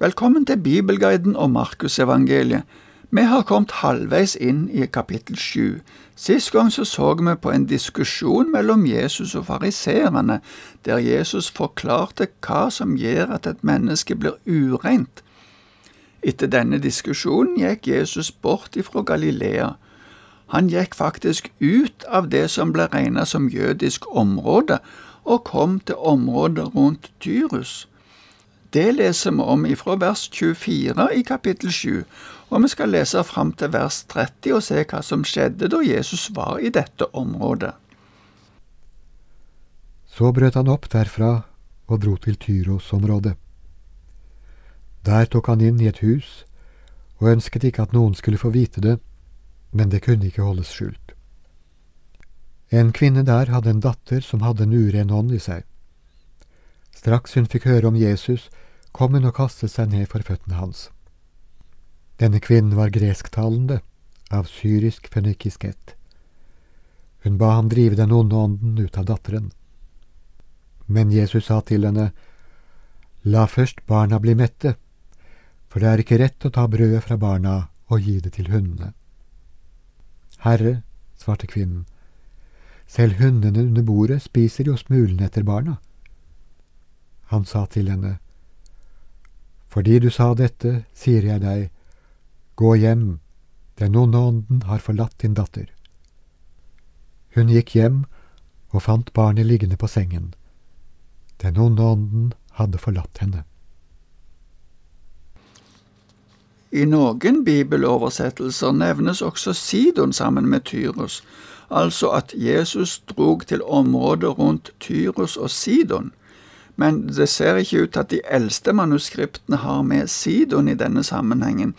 Velkommen til Bibelguiden og Markusevangeliet. Vi har kommet halvveis inn i kapittel sju. Sist gang så, så vi på en diskusjon mellom Jesus og fariseerne, der Jesus forklarte hva som gjør at et menneske blir ureint. Etter denne diskusjonen gikk Jesus bort ifra Galilea. Han gikk faktisk ut av det som ble regnet som jødisk område, og kom til området rundt Tyrus. Det leser vi om ifra vers 24 i kapittel 7, og vi skal lese fram til vers 30 og se hva som skjedde da Jesus var i dette området. Så brøt han opp derfra og dro til Tyros-området. Der tok han inn i et hus og ønsket ikke at noen skulle få vite det, men det kunne ikke holdes skjult. En kvinne der hadde en datter som hadde en uren ånd i seg. Straks hun fikk høre om Jesus, kom hun og kastet seg ned for føttene hans. Denne kvinnen var gresktalende, av syrisk fønikisk ett. Hun ba ham drive den onde ånden ut av datteren. Men Jesus sa til henne, La først barna bli mette, for det er ikke rett å ta brødet fra barna og gi det til hundene. Herre, svarte kvinnen, selv hundene under bordet spiser jo smulene etter barna. Han sa til henne, Fordi du sa dette, sier jeg deg, gå hjem, den onde ånden har forlatt din datter. Hun gikk hjem og fant barnet liggende på sengen. Den onde ånden hadde forlatt henne. I noen bibeloversettelser nevnes også Sidon sammen med Tyros, altså at Jesus drog til området rundt Tyros og Sidon men det ser ikke ut til at de eldste manuskriptene har med Sidon i denne sammenhengen.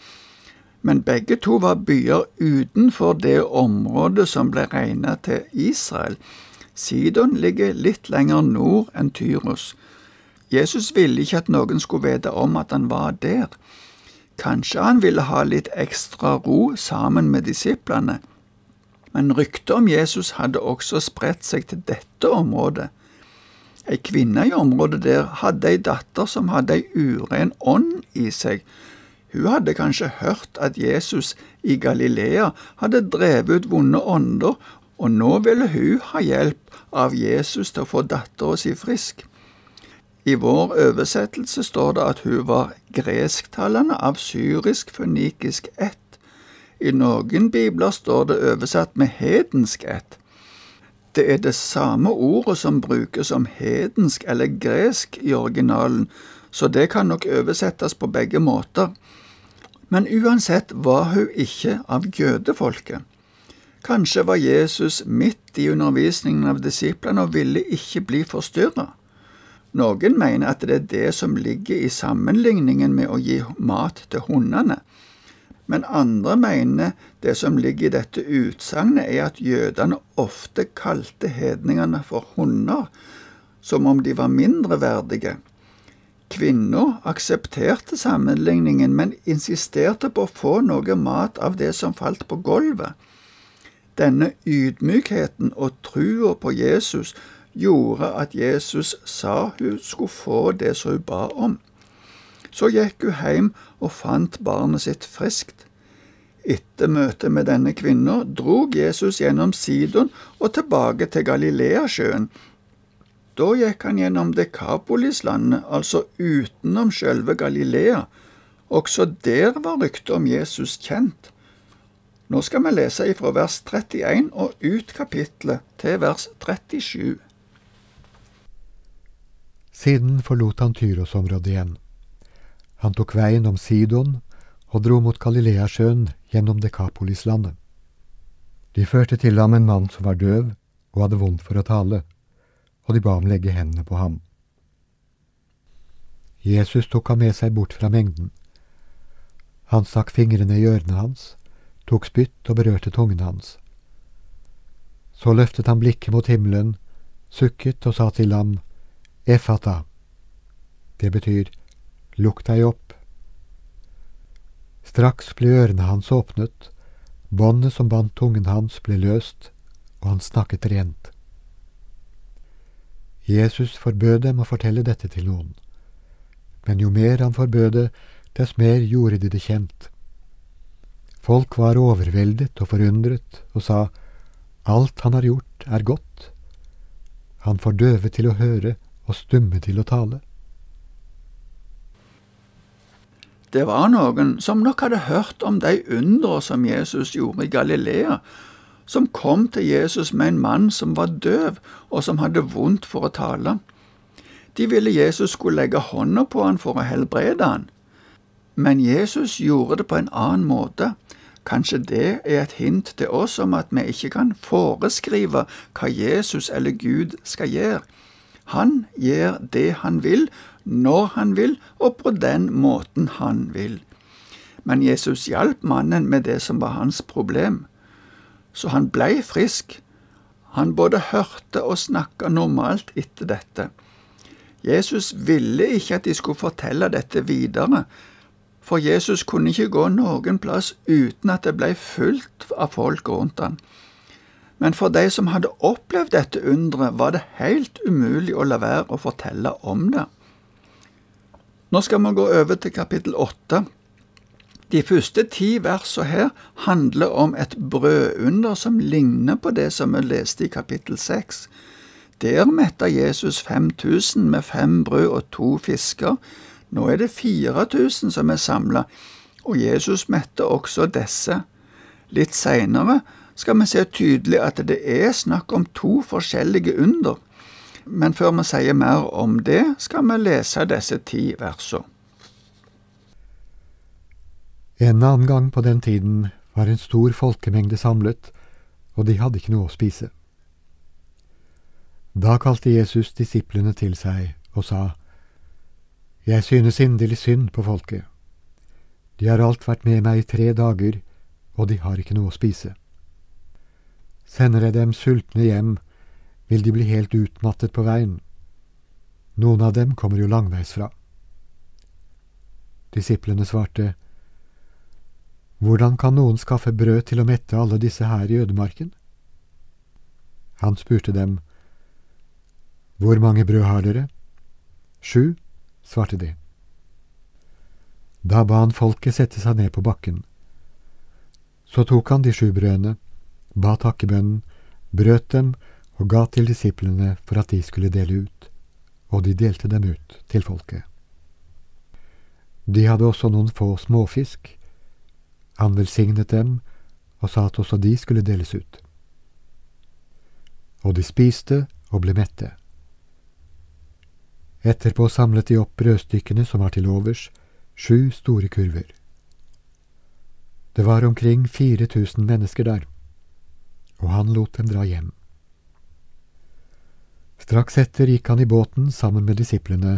Men begge to var byer utenfor det området som ble regnet til Israel. Sidon ligger litt lenger nord enn Tyros. Jesus ville ikke at noen skulle vite om at han var der. Kanskje han ville ha litt ekstra ro sammen med disiplene. Men ryktet om Jesus hadde også spredt seg til dette området. Ei kvinne i området der hadde ei datter som hadde ei uren ånd i seg. Hun hadde kanskje hørt at Jesus i Galilea hadde drevet ut vonde ånder, og nå ville hun ha hjelp av Jesus til å få dattera si frisk. I vår oversettelse står det at hun var gresktalende av syrisk-fønikisk ett. I noen bibler står det oversatt med hedensk ett. Det er det samme ordet som brukes om hedensk eller gresk i originalen, så det kan nok oversettes på begge måter. Men uansett var hun ikke av jødefolket. Kanskje var Jesus midt i undervisningen av disiplene og ville ikke bli forstyrra. Noen mener at det er det som ligger i sammenligningen med å gi mat til hundene men andre mener det som ligger i dette utsagnet, er at jødene ofte kalte hedningene for hunder, som om de var mindreverdige. Kvinna aksepterte sammenligningen, men insisterte på å få noe mat av det som falt på gulvet. Denne ydmykheten og trua på Jesus gjorde at Jesus sa hun skulle få det som hun ba om. Så gikk hun hjem og fant barnet sitt friskt. Etter møtet med denne kvinna drog Jesus gjennom Sidon og tilbake til Galileasjøen. Da gikk han gjennom Dekapolislandet, altså utenom sjølve Galilea. Også der var ryktet om Jesus kjent. Nå skal vi lese ifra vers 31 og ut kapittelet til vers 37. Siden forlot han Tyros-området igjen. Han tok veien om Sidon og dro mot Galileasjøen gjennom Dekapolislandet. De førte til ham en mann som var døv og hadde vondt for å tale, og de ba ham legge hendene på ham. Jesus tok ham med seg bort fra mengden. Han stakk fingrene i ørene hans, tok spytt og berørte tungen hans. Så løftet han blikket mot himmelen, sukket og sa til ham, Efata. Det betyr Lukk deg opp. Straks ble ørene hans åpnet, båndet som bandt tungen hans ble løst, og han snakket rent. Jesus forbød dem å fortelle dette til noen. men jo mer han forbød det, dess mer gjorde de det kjent. Folk var overveldet og forundret og sa, Alt han har gjort, er godt. Han får døve til å høre og stumme til å tale. Det var noen som nok hadde hørt om de undre som Jesus gjorde i Galilea, som kom til Jesus med en mann som var døv og som hadde vondt for å tale. De ville Jesus skulle legge hånda på han for å helbrede han. Men Jesus gjorde det på en annen måte. Kanskje det er et hint til oss om at vi ikke kan foreskrive hva Jesus eller Gud skal gjøre. Han gjør det han vil, når han vil, og på den måten han vil. Men Jesus hjalp mannen med det som var hans problem så han blei frisk. Han både hørte og snakka normalt etter dette. Jesus ville ikke at de skulle fortelle dette videre, for Jesus kunne ikke gå noen plass uten at det blei fullt av folk rundt han. Men for de som hadde opplevd dette underet, var det helt umulig å la være å fortelle om det. Nå skal vi gå over til kapittel åtte. De første ti versene her handler om et brødunder som ligner på det som vi leste i kapittel seks. Der metta Jesus 5000 med fem brød og to fisker. Nå er det 4000 som er samla, og Jesus mette også disse. Litt seinere skal vi se tydelig at det er snakk om to forskjellige under. Men før vi sier mer om det, skal vi lese disse ti versene. En annen gang på den tiden var en stor folkemengde samlet, og de hadde ikke noe å spise. Da kalte Jesus disiplene til seg og sa, Jeg synes inderlig synd på folket. De har alt vært med meg i tre dager, og de har ikke noe å spise. Sender jeg dem sultne hjem, vil de bli helt utmattet på veien. Noen av dem kommer jo langveisfra. Disiplene svarte, hvordan kan noen skaffe brød til å mette alle disse her i ødemarken? Han spurte dem, Hvor mange brød har dere? Sju, svarte de. Da ba han folket sette seg ned på bakken. Så tok han de sju brødene, ba takkebønnen, brøt dem og ga til disiplene for at de skulle dele ut, og de delte dem ut til folket. De hadde også noen få småfisk, han velsignet dem og sa at også de skulle deles ut. Og de spiste og ble mette. Etterpå samlet de opp brødstykkene som var til overs, sju store kurver. Det var omkring 4000 mennesker der, og han lot dem dra hjem. Straks etter gikk han i båten sammen med disiplene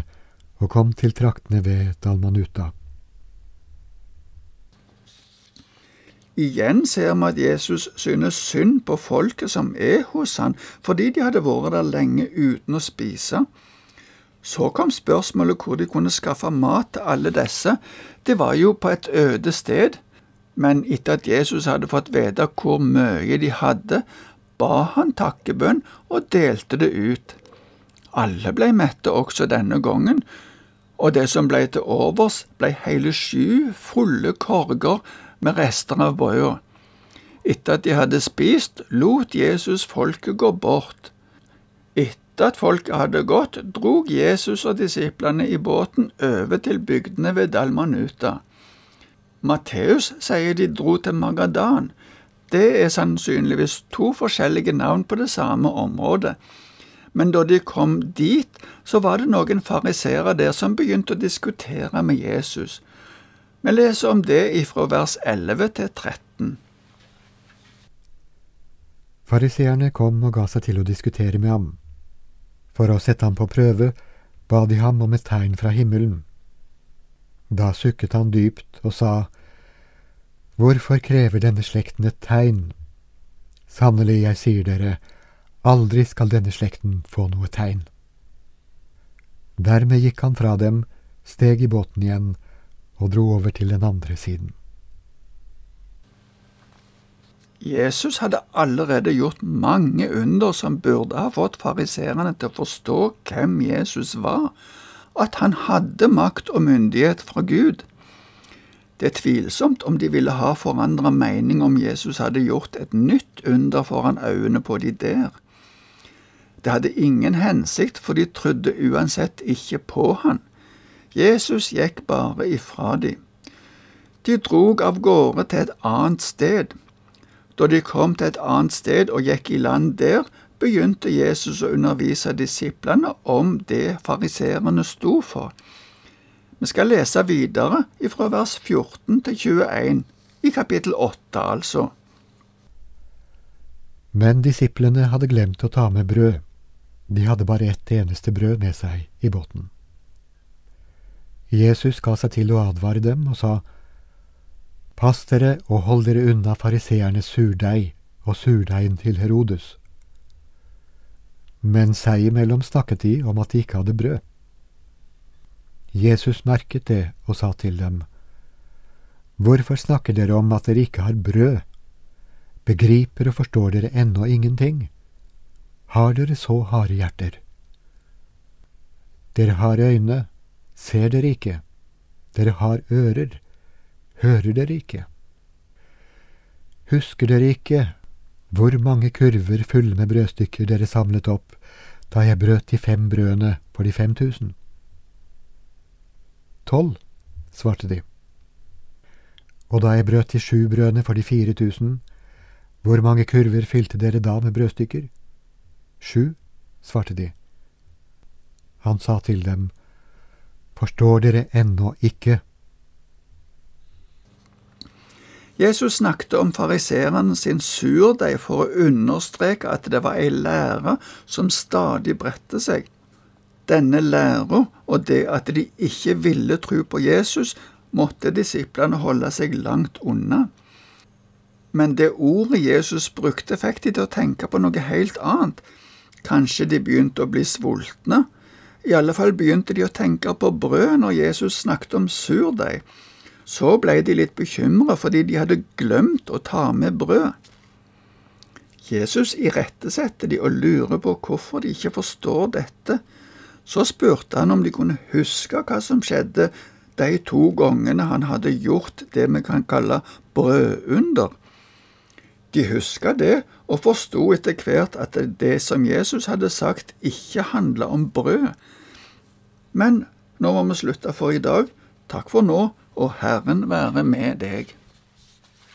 og kom til traktene ved Dalmanuta. Igjen ser vi at Jesus synes synd på folket som er hos han, fordi de hadde vært der lenge uten å spise. Så kom spørsmålet hvor de kunne skaffe mat til alle disse. Det var jo på et øde sted. Men etter at Jesus hadde fått vite hvor mye de hadde, ba han takkebønn og delte det ut. Alle ble mette også denne gangen, og det som ble til overs, ble hele sju fulle korger med rester av brødet. Etter at de hadde spist, lot Jesus folket gå bort. Etter at folket hadde gått, drog Jesus og disiplene i båten over til bygdene ved Dalmanuta. Matteus sier de dro til Magadan. Det er sannsynligvis to forskjellige navn på det samme området. Men da de kom dit, så var det noen fariseere der som begynte å diskutere med Jesus. Vi leser om det ifra vers 11 til 13. Fariseerne kom og ga seg til å diskutere med ham. For å sette ham på prøve ba de ham om et tegn fra himmelen. Da sukket han dypt og sa, Hvorfor krever denne slekten et tegn? Sannelig, jeg sier dere, aldri skal denne slekten få noe tegn. Dermed gikk han fra dem, steg i båten igjen og dro over til den andre siden. Jesus hadde allerede gjort mange under som burde ha fått fariseerne til å forstå hvem Jesus var. at han hadde makt og myndighet fra Gud. Det er tvilsomt om de ville ha forandra mening om Jesus hadde gjort et nytt under foran øynene på de der. Det hadde ingen hensikt, for de trodde uansett ikke på han. Jesus gikk bare ifra de. De drog av gårde til et annet sted. Da de kom til et annet sted og gikk i land der, begynte Jesus å undervise disiplene om det fariserene sto for. Vi skal lese videre fra vers 14 til 21, i kapittel 8 altså. Men disiplene hadde glemt å ta med brød. De hadde bare ett eneste brød med seg i båten. Jesus ga seg til å advare dem og sa, Pass dere og hold dere unna fariseernes surdeig og surdeigen til Herodes. Men seg imellom snakket de om at de ikke hadde brød. Jesus merket det og sa til dem, Hvorfor snakker dere om at dere ikke har brød? Begriper og forstår dere ennå ingenting? Har dere så harde hjerter? Dere har øyne, ser dere ikke? Dere har ører, hører dere ikke? Husker dere ikke hvor mange kurver fulle med brødstykker dere samlet opp da jeg brøt de fem brødene for de fem tusen? Tolv, svarte de. Og da jeg brøt de sju brødene for de fire tusen, hvor mange kurver fylte dere da med brødstykker? Sju, svarte de. Han sa til dem, Forstår dere ennå ikke? Jesus snakket om fariserene sin surdeig for å understreke at det var ei lære som stadig bredte seg. Denne læra og det at de ikke ville tro på Jesus, måtte disiplene holde seg langt unna. Men det ordet Jesus brukte, fikk de til å tenke på noe helt annet. Kanskje de begynte å bli sultne? I alle fall begynte de å tenke på brød når Jesus snakket om surdeig. Så ble de litt bekymra fordi de hadde glemt å ta med brød. Jesus irettesetter de og lurer på hvorfor de ikke forstår dette. Så spurte han om de kunne huske hva som skjedde de to gangene han hadde gjort det vi kan kalle brødunder. De huska det, og forsto etter hvert at det som Jesus hadde sagt, ikke handla om brød. Men nå må vi slutte for i dag. Takk for nå og Herren være med deg.